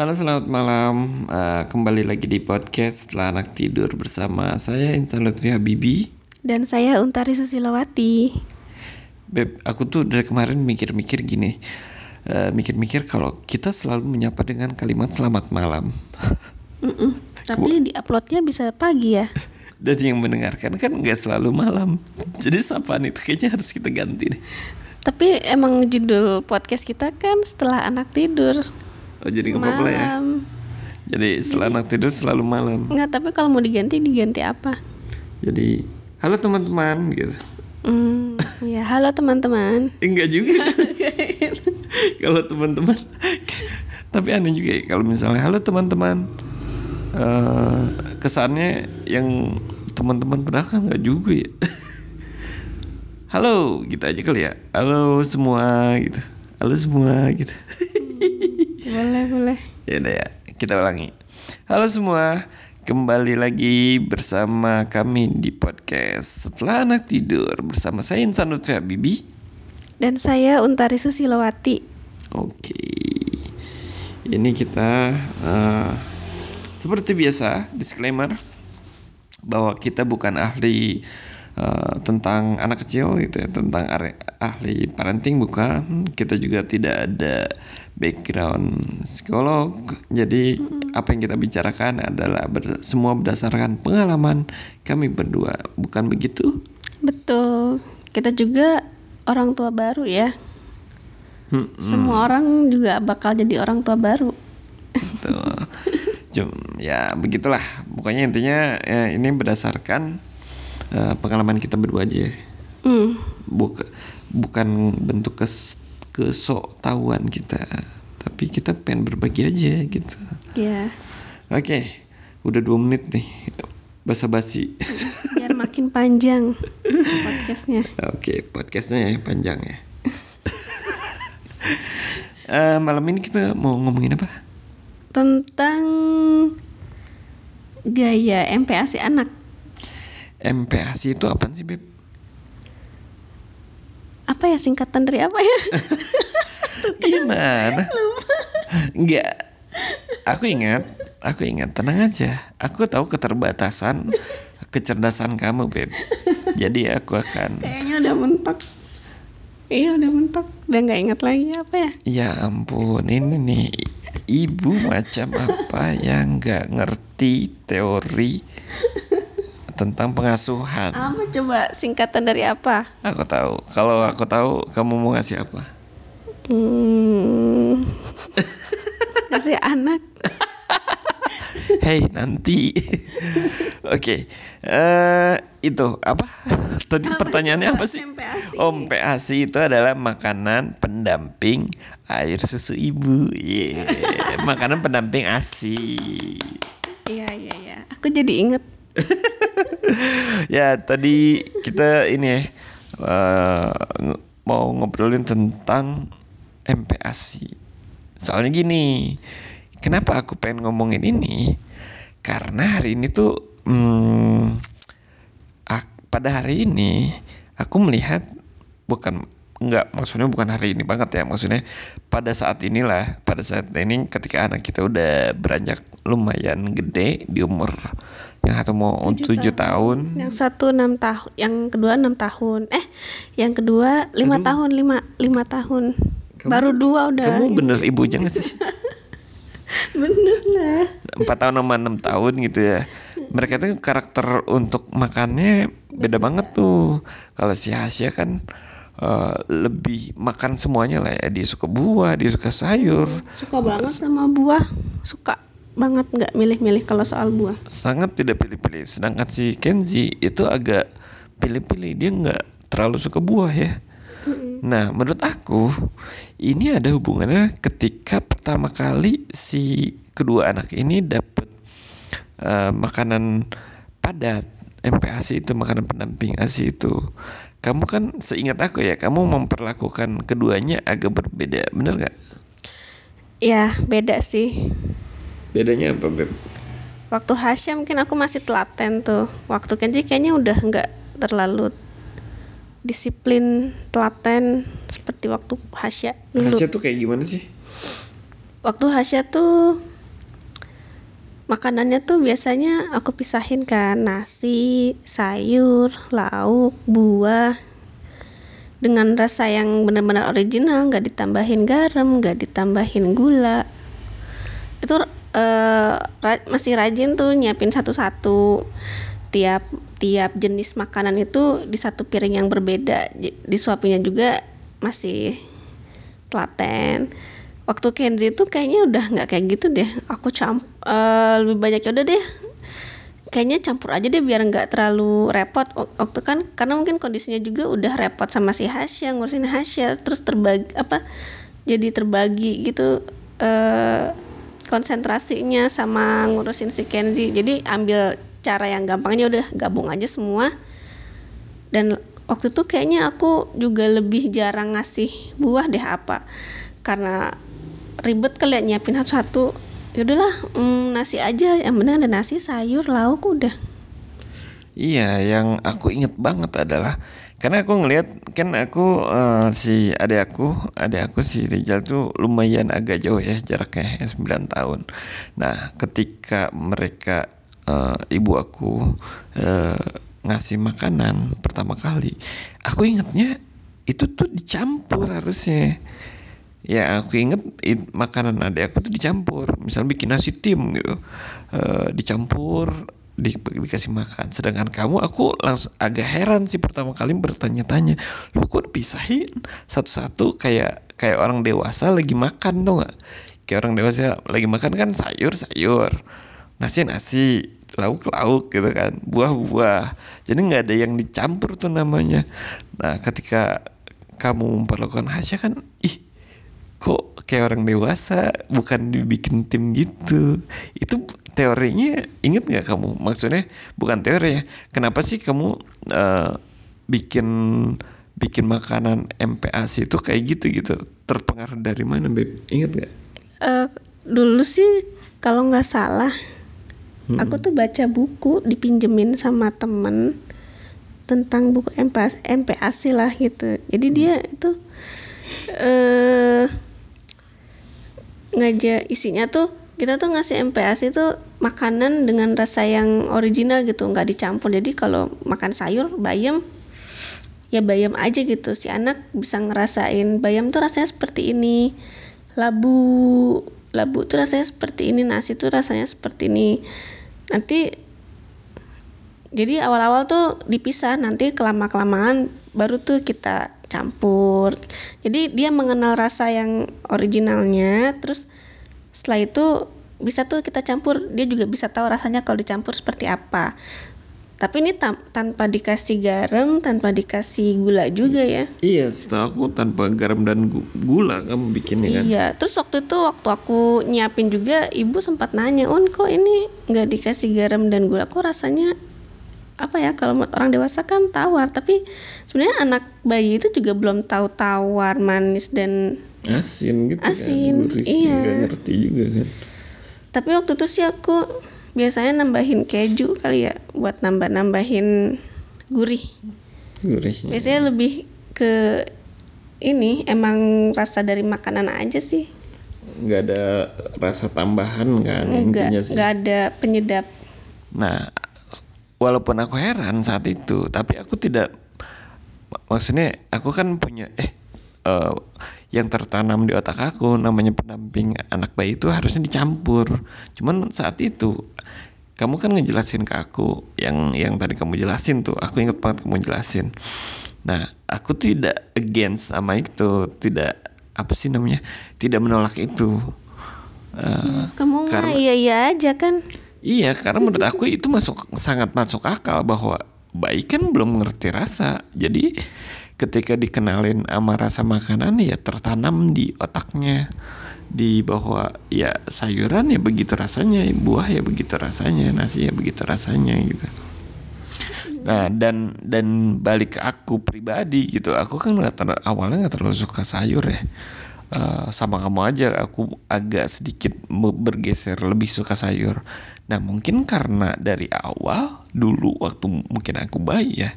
Halo selamat malam. Uh, Kembali lagi di podcast setelah anak tidur bersama saya Insan Lutfi Habibi. Dan saya Untari Susilawati Beb, aku tuh dari kemarin mikir-mikir gini. Uh, Mikir-mikir kalau kita selalu menyapa dengan kalimat selamat malam. Mm -mm. Tapi di uploadnya bisa pagi ya? Dan yang mendengarkan kan nggak selalu malam. Jadi sapaan itu kayaknya harus kita ganti deh. Tapi emang judul podcast kita kan setelah anak tidur Oh jadi nggak apa-apa ya Jadi setelah jadi, anak tidur selalu malam Enggak tapi kalau mau diganti diganti apa Jadi halo teman-teman gitu Hmm, ya halo teman-teman. Enggak juga. kalau teman-teman, tapi aneh juga ya kalau misalnya halo teman-teman, uh, kesannya yang teman-teman padahal kan nggak juga ya. halo, gitu aja kali ya. Halo semua gitu. Halo semua gitu. Boleh boleh. Ya udah ya, kita ulangi. Halo semua. Kembali lagi bersama kami di podcast Setelah Anak Tidur Bersama saya Insan Lutfi Habibi Dan saya Untari Susilawati Oke Ini kita uh, Seperti biasa Disclaimer Bahwa kita bukan ahli uh, Tentang anak kecil gitu ya Tentang ahli parenting bukan Kita juga tidak ada background psikolog. Jadi mm-hmm. apa yang kita bicarakan adalah ber, semua berdasarkan pengalaman kami berdua, bukan begitu? Betul. Kita juga orang tua baru ya. Hmm, Semua orang juga bakal jadi orang tua baru. Betul. Cum, ya begitulah. Pokoknya intinya ya, ini berdasarkan uh, pengalaman kita berdua aja. Mm. Buk, bukan bentuk kes kesok tahuan kita. Tapi kita pengen berbagi aja gitu. Ya yeah. oke okay, udah dua menit nih basa-basi. Biar makin panjang podcastnya. Oke okay, podcastnya ya panjang ya. Uh, malam ini kita mau ngomongin apa? Tentang gaya MPASI anak. MPASI itu apa sih beb apa ya singkatan dari apa ya? Gimana? Enggak aku ingat aku ingat. Tenang aja. Aku tahu keterbatasan kecerdasan kamu beb jadi aku akan kayaknya udah mentok. Iya udah mentok. Udah nggak ingat lagi apa ya? Ya ampun ini nih. Ibu macam apa yang nggak ngerti teori tentang pengasuhan. Apa coba singkatan dari apa? Aku tahu. Kalau aku tahu kamu mau ngasih apa? Hmm. ngasih anak. Hei nanti. Oke. okay. Uh, eh, itu apa? Tadi apa pertanyaannya apa sih? MPASI. Oh, MPASI itu adalah makanan pendamping air susu ibu. Yeah. makanan pendamping ASI. Iya, iya, iya. Aku jadi inget ya tadi kita ini ya uh, mau ngobrolin tentang MPASI. Soalnya gini, kenapa aku pengen ngomongin ini? Karena hari ini tuh hmm, pada hari ini aku melihat bukan Enggak, maksudnya bukan hari ini banget ya. Maksudnya pada saat inilah, pada saat ini ketika anak kita udah beranjak lumayan gede di umur yang satu mau tujuh tahun. Yang satu enam tahun, yang kedua enam tahun. Eh, yang kedua lima tahun, lima lima tahun. Kamu, Baru dua udah. Kamu bener ibu jangan sih? bener lah. Empat tahun sama enam tahun gitu ya. Mereka tuh karakter untuk makannya beda banget tuh. Kalau si Hasya kan uh, lebih makan semuanya lah ya dia suka buah dia suka sayur suka banget sama buah suka banget nggak milih-milih kalau soal buah. Sangat tidak pilih-pilih. Sedangkan si Kenzi itu agak pilih-pilih. Dia nggak terlalu suka buah ya. Nah, menurut aku ini ada hubungannya ketika pertama kali si kedua anak ini dapat uh, makanan padat. MPASI itu makanan pendamping ASI itu. Kamu kan seingat aku ya kamu memperlakukan keduanya agak berbeda. Bener gak? Ya beda sih bedanya apa beb? waktu Hasya mungkin aku masih telaten tuh waktu Kenji kayaknya udah nggak terlalu disiplin telaten seperti waktu Hasya dulu Hasya tuh kayak gimana sih? waktu Hasya tuh makanannya tuh biasanya aku pisahin kan nasi sayur lauk buah dengan rasa yang benar-benar original nggak ditambahin garam nggak ditambahin gula itu uh, ra masih rajin tuh nyiapin satu-satu. Tiap tiap jenis makanan itu di satu piring yang berbeda. Disuapinya juga masih telaten. Waktu Kenzi itu kayaknya udah nggak kayak gitu deh. Aku camp uh, lebih banyak ya udah deh. Kayaknya campur aja deh biar nggak terlalu repot. Waktu kan karena mungkin kondisinya juga udah repot sama si Hasya ngurusin Hasya terus terbagi apa jadi terbagi gitu. Uh, konsentrasinya sama ngurusin si Kenzi jadi ambil cara yang gampangnya udah gabung aja semua. Dan waktu itu kayaknya aku juga lebih jarang ngasih buah deh apa. Karena ribet kali ya nyiapin satu-satu. Ya udahlah mm, nasi aja. Yang penting ada nasi sayur lauk udah. Iya yang aku inget banget adalah karena aku ngelihat kan aku uh, si adik aku adik aku si Rizal tuh lumayan agak jauh ya jaraknya 9 tahun. Nah ketika mereka uh, ibu aku uh, ngasih makanan pertama kali aku ingetnya itu tuh dicampur harusnya. Ya aku inget it, makanan adik aku tuh dicampur. Misalnya bikin nasi tim gitu uh, dicampur di, dikasih makan. Sedangkan kamu aku langsung agak heran sih pertama kali bertanya-tanya lo kok dipisahin? Satu-satu kayak kayak orang dewasa lagi makan tuh nggak? Kayak orang dewasa lagi makan kan sayur sayur nasi nasi lauk lauk gitu kan buah buah jadi nggak ada yang dicampur tuh namanya. Nah ketika kamu memperlakukan Hasya kan ih kok kayak orang dewasa bukan dibikin tim gitu. Itu teorinya inget nggak kamu? Maksudnya bukan teori ya. Kenapa sih kamu uh, bikin bikin makanan MPAC itu kayak gitu gitu? Terpengaruh dari mana beb? Inget nggak? Uh, dulu sih kalau nggak salah hmm. aku tuh baca buku dipinjemin sama temen tentang buku MPAC, MPAC lah gitu. Jadi hmm. dia itu eh uh, ngajak isinya tuh kita tuh ngasih MPAS itu makanan dengan rasa yang original gitu nggak dicampur. Jadi kalau makan sayur bayam ya bayam aja gitu. Si anak bisa ngerasain bayam tuh rasanya seperti ini. Labu labu tuh rasanya seperti ini nasi tuh rasanya seperti ini. Nanti jadi awal-awal tuh dipisah nanti kelama kelamaan baru tuh kita campur. Jadi dia mengenal rasa yang originalnya terus setelah itu bisa tuh kita campur. Dia juga bisa tahu rasanya kalau dicampur seperti apa. Tapi ini tam tanpa dikasih garam tanpa dikasih gula juga ya. Iya setahu aku tanpa garam dan gula kamu bikinnya kan? Iya terus waktu itu waktu aku nyiapin juga ibu sempat nanya on kok ini nggak dikasih garam dan gula? Kok rasanya apa ya kalau orang dewasa kan tawar. Tapi sebenarnya anak bayi itu juga belum tahu tawar manis dan asin gitu kan, asin kan? iya. Gak ngerti juga kan. Tapi waktu itu sih aku biasanya nambahin keju kali ya buat nambah nambahin gurih gurih biasanya lebih ke ini emang rasa dari makanan aja sih. Nggak ada rasa tambahan kan Enggak, intinya sih. nggak ada penyedap. Nah walaupun aku heran saat itu tapi aku tidak maksudnya aku kan punya eh uh, yang tertanam di otak aku namanya pendamping anak bayi itu harusnya dicampur. Cuman saat itu kamu kan ngejelasin ke aku yang yang tadi kamu jelasin tuh. Aku inget banget kamu jelasin. Nah aku tidak against sama itu. Tidak apa sih namanya? Tidak menolak itu. Uh, kamu karena, iya iya aja kan? Iya, karena menurut aku itu masuk sangat masuk akal bahwa bayi kan belum ngerti rasa. Jadi ketika dikenalin sama rasa makanan ya tertanam di otaknya. Di bahwa ya sayuran ya begitu rasanya, buah ya begitu rasanya, nasi ya begitu rasanya gitu. Nah dan dan balik ke aku pribadi gitu, aku kan gak awalnya nggak terlalu suka sayur ya. Uh, sama kamu aja aku agak sedikit bergeser lebih suka sayur. Nah mungkin karena dari awal dulu waktu mungkin aku bayi ya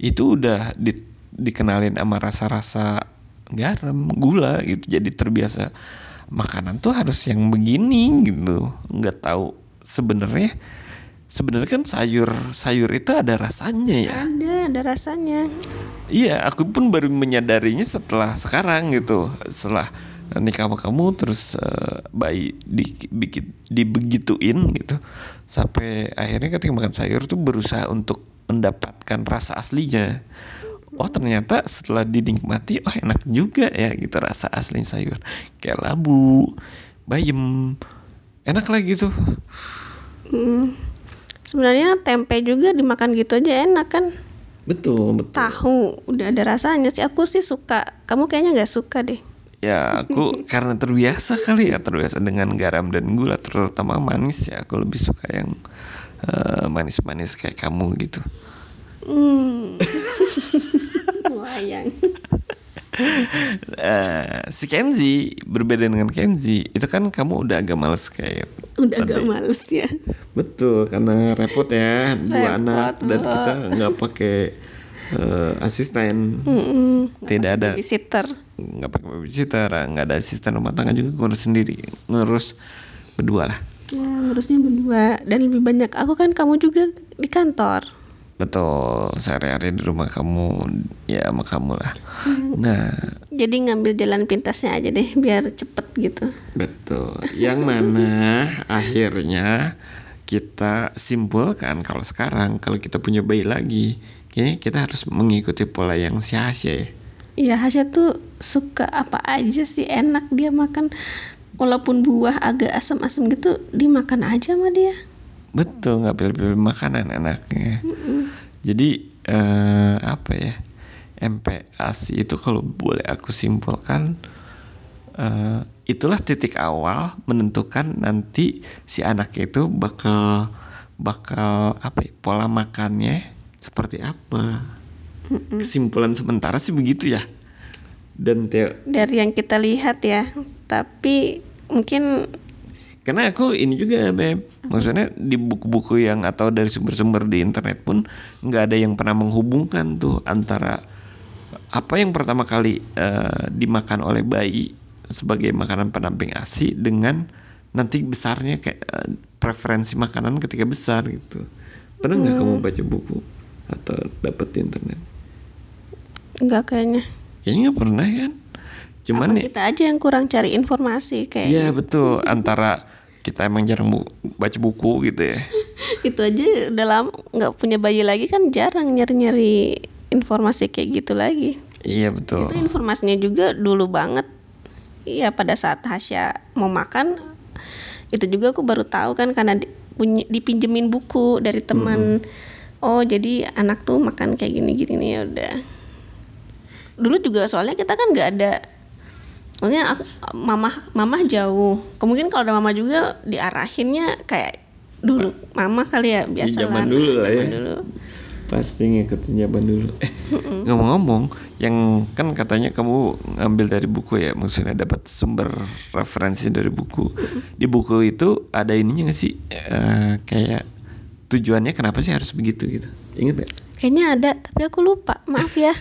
itu udah di, dikenalin sama rasa-rasa garam, gula gitu. Jadi terbiasa makanan tuh harus yang begini gitu. Nggak tahu sebenarnya sebenarnya kan sayur sayur itu ada rasanya ya. Ada ada rasanya. Iya aku pun baru menyadarinya setelah sekarang gitu. Setelah nikah sama kamu terus uh, bayi di, bikin dibegituin gitu. Sampai akhirnya ketika makan sayur tuh berusaha untuk mendapatkan rasa aslinya oh ternyata setelah dinikmati oh enak juga ya gitu rasa asli sayur. Kayak labu bayam enak lah gitu. Hmm, sebenarnya tempe juga dimakan gitu aja enak kan? Betul betul. Tahu udah ada rasanya sih. Aku sih suka kamu kayaknya nggak suka deh. Ya aku karena terbiasa kali ya terbiasa dengan garam dan gula terutama manis ya. Aku lebih suka yang eh, manis-manis kayak kamu gitu hmm. wayang Eh, si Kenzi berbeda dengan Kenzi. Itu kan kamu udah agak males kayak udah agak males ya. Betul karena repot ya dua Repot, anak dan kita nggak pakai eh, asisten. Tidak ada. babysitter. Nggak pakai babysitter nggak ada asisten rumah tangga juga ngurus sendiri ngurus berdua lah. Ya ngurusnya berdua. Dan lebih banyak aku kan kamu juga di kantor betul sehari-hari di rumah kamu ya sama kamu lah. Nah. Jadi ngambil jalan pintasnya aja deh biar cepet gitu. Betul. Yang mana akhirnya kita simpulkan kalau sekarang kalau kita punya bayi lagi, kayaknya kita harus mengikuti pola yang si Hasya ya. Iya Hasya tuh suka apa aja sih enak dia makan. Walaupun buah agak asam-asam gitu dimakan aja sama dia Betul, nggak pilih-pilih makanan enaknya. Jadi eh, apa ya? MPASI itu kalau boleh aku simpulkan eh, itulah titik awal menentukan nanti si anak itu bakal bakal apa ya, pola makannya seperti apa. Kesimpulan sementara sih begitu ya. Dan Teo, dari yang kita lihat ya tapi mungkin karena aku ini juga Beb maksudnya di buku-buku yang atau dari sumber-sumber di internet pun nggak ada yang pernah menghubungkan tuh antara apa yang pertama kali eh, dimakan oleh bayi sebagai makanan pendamping ASI dengan nanti besarnya kayak eh, preferensi makanan ketika besar gitu. Pernah nggak kamu baca buku atau dapat di internet? Nggak kayaknya. Kayaknya nggak pernah kan cuman Apa nih kita aja yang kurang cari informasi kayak Iya betul. Antara kita emang jarang bu- baca buku gitu ya. itu aja udah lama nggak punya bayi lagi kan jarang nyari-nyari informasi kayak gitu lagi. Iya betul. itu informasinya juga dulu banget. Iya pada saat Hasya mau makan itu juga aku baru tahu kan karena di- punya dipinjemin buku dari teman. Oh jadi anak tuh makan kayak gini gini ya udah. Dulu juga soalnya kita kan nggak ada maksudnya aku mama mama jauh kemungkinan kalau ada mama juga diarahinnya kayak dulu mama kali ya biasa zaman dulu lah ya. dulu. Pasti ngikutin zaman dulu. Eh ngomong-ngomong, yang kan katanya kamu ngambil dari buku ya, maksudnya dapat sumber referensi dari buku. Di buku itu ada ininya nggak sih? Eh, kayak tujuannya kenapa sih harus begitu gitu? Ingat gak? kayaknya ada tapi aku lupa maaf ya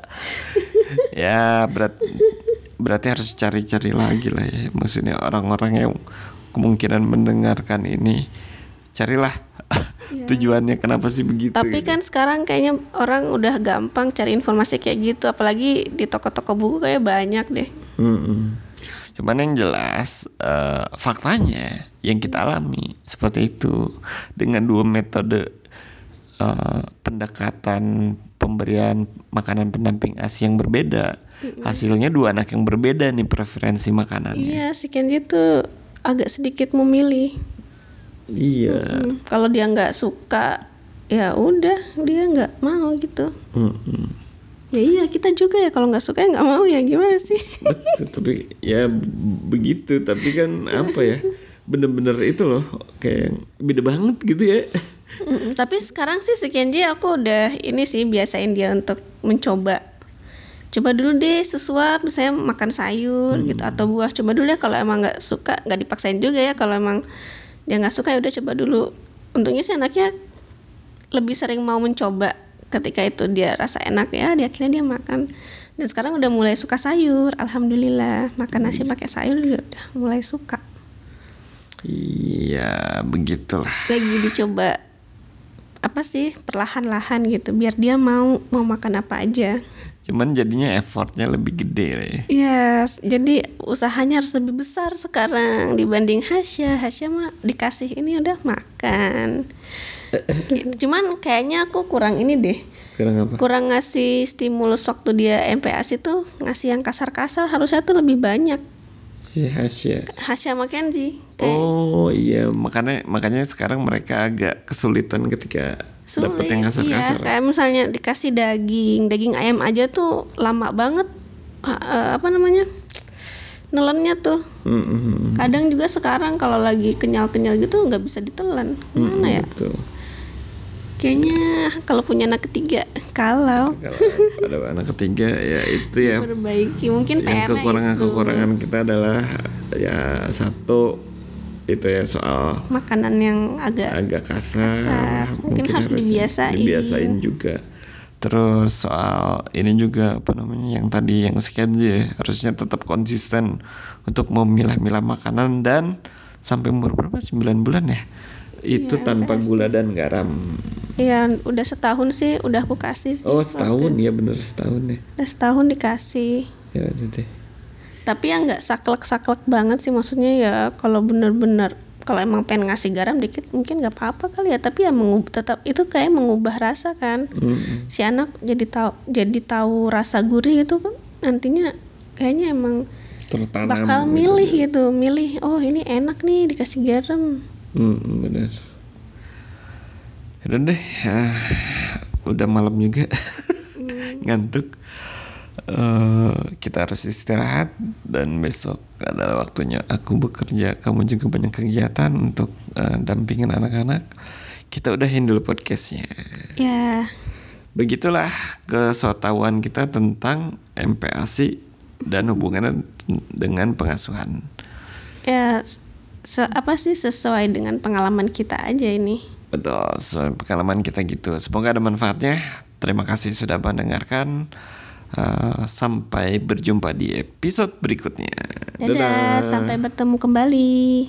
ya berat berarti harus cari-cari lagi lah ya maksudnya orang-orang yang kemungkinan mendengarkan ini carilah tujuannya kenapa sih begitu Tapi gitu. kan sekarang kayaknya orang udah gampang cari informasi kayak gitu, apalagi di toko-toko buku kayak banyak deh. Mm-mm. cuman yang jelas eh, faktanya yang kita alami seperti itu dengan dua metode eh, pendekatan pemberian makanan pendamping ASI yang berbeda hasilnya dua anak yang berbeda nih preferensi makanannya Iya, si Kenji tuh agak sedikit memilih. iya Hmm, Kalau dia nggak suka, ya udah dia nggak mau gitu. Mm-mm. Ya iya kita juga ya kalau nggak suka ya nggak mau ya gimana sih? Betul, tapi ya begitu tapi kan apa ya bener-bener itu loh kayak beda banget gitu ya. Mm, tapi sekarang sih si Kenji aku udah ini sih biasain dia untuk mencoba. Coba dulu deh sesuap misalnya makan sayur gitu atau buah. Coba dulu ya kalau emang nggak suka nggak dipaksain juga ya. Kalau emang dia nggak suka ya udah coba dulu. Untungnya sih anaknya lebih sering mau mencoba ketika itu dia rasa enak ya dia akhirnya dia makan. Dan sekarang udah mulai suka sayur alhamdulillah. Makan nasi pakai sayur juga udah mulai suka Iya, begitulah. lagi dicoba apa sih perlahan-lahan gitu biar dia mau mau makan apa aja Cuman jadinya effortnya lebih gede lah ya. Yes, jadi usahanya harus lebih besar sekarang dibanding Hasya. Hasya mah dikasih ini udah makan. Gitu. Cuman kayaknya aku kurang ini deh. Kurang apa? Kurang ngasih stimulus waktu dia MPAS itu ngasih yang kasar-kasar harusnya tuh lebih banyak. Si Hasya. Hasya Kenji. Kayak Oh iya, makanya makanya sekarang mereka agak kesulitan ketika dapat yang Iya, kasar-kasar. kayak misalnya dikasih daging, daging ayam aja tuh lama banget. Ha- eh, apa namanya? Nelennya tuh. Mm, mm, mm. Kadang juga sekarang kalau lagi kenyal-kenyal gitu nggak bisa ditelan. Gimana ya? Betul. Kayaknya kalau punya anak ketiga, kalau. Kalau ada anak ketiga ya itu ya perbaiki mungkin yang PR-nya kekurangan-kekurangan kita adalah ya satu itu ya soal makanan yang agak agak kasar, Kasar. Mungkin harus dibiasain. dibiasain juga. Terus soal ini juga apa namanya yang tadi yang sekian ya harusnya tetap konsisten untuk memilah-milah makanan dan sampai umur berapa? 9 bulan ya itu tanpa gula dan garam ya udah setahun sih udah aku kasih sih. oh setahun ya bener setahun ya Udah setahun dikasih. ya udah deh Tapi yang nggak saklek-saklek banget sih maksudnya ya kalau bener-bener kalau emang pengen ngasih garam dikit mungkin nggak apa-apa kali ya tapi ya mengub- tetap itu kayak mengubah rasa kan Mm-mm. si anak jadi tahu jadi tahu rasa gurih itu kan nantinya kayaknya emang tertanam bakal gitu. milih gitu milih oh ini enak nih dikasih garam Mm, bener. Udah deh, ah, udah malam juga, ngantuk. Eh, kita harus istirahat dan besok adalah waktunya aku bekerja. Kamu juga banyak kegiatan untuk eh, dampingin anak-anak. Kita udahin dulu podcastnya. ya Begitulah kesotauan kita tentang MPASI dan hubungannya dengan pengasuhan. ya se- apa sih sesuai dengan pengalaman kita aja ini Betul, pengalaman kita gitu. Semoga ada manfaatnya. Terima kasih sudah mendengarkan. Uh, sampai berjumpa di episode berikutnya. dadah sampai bertemu kembali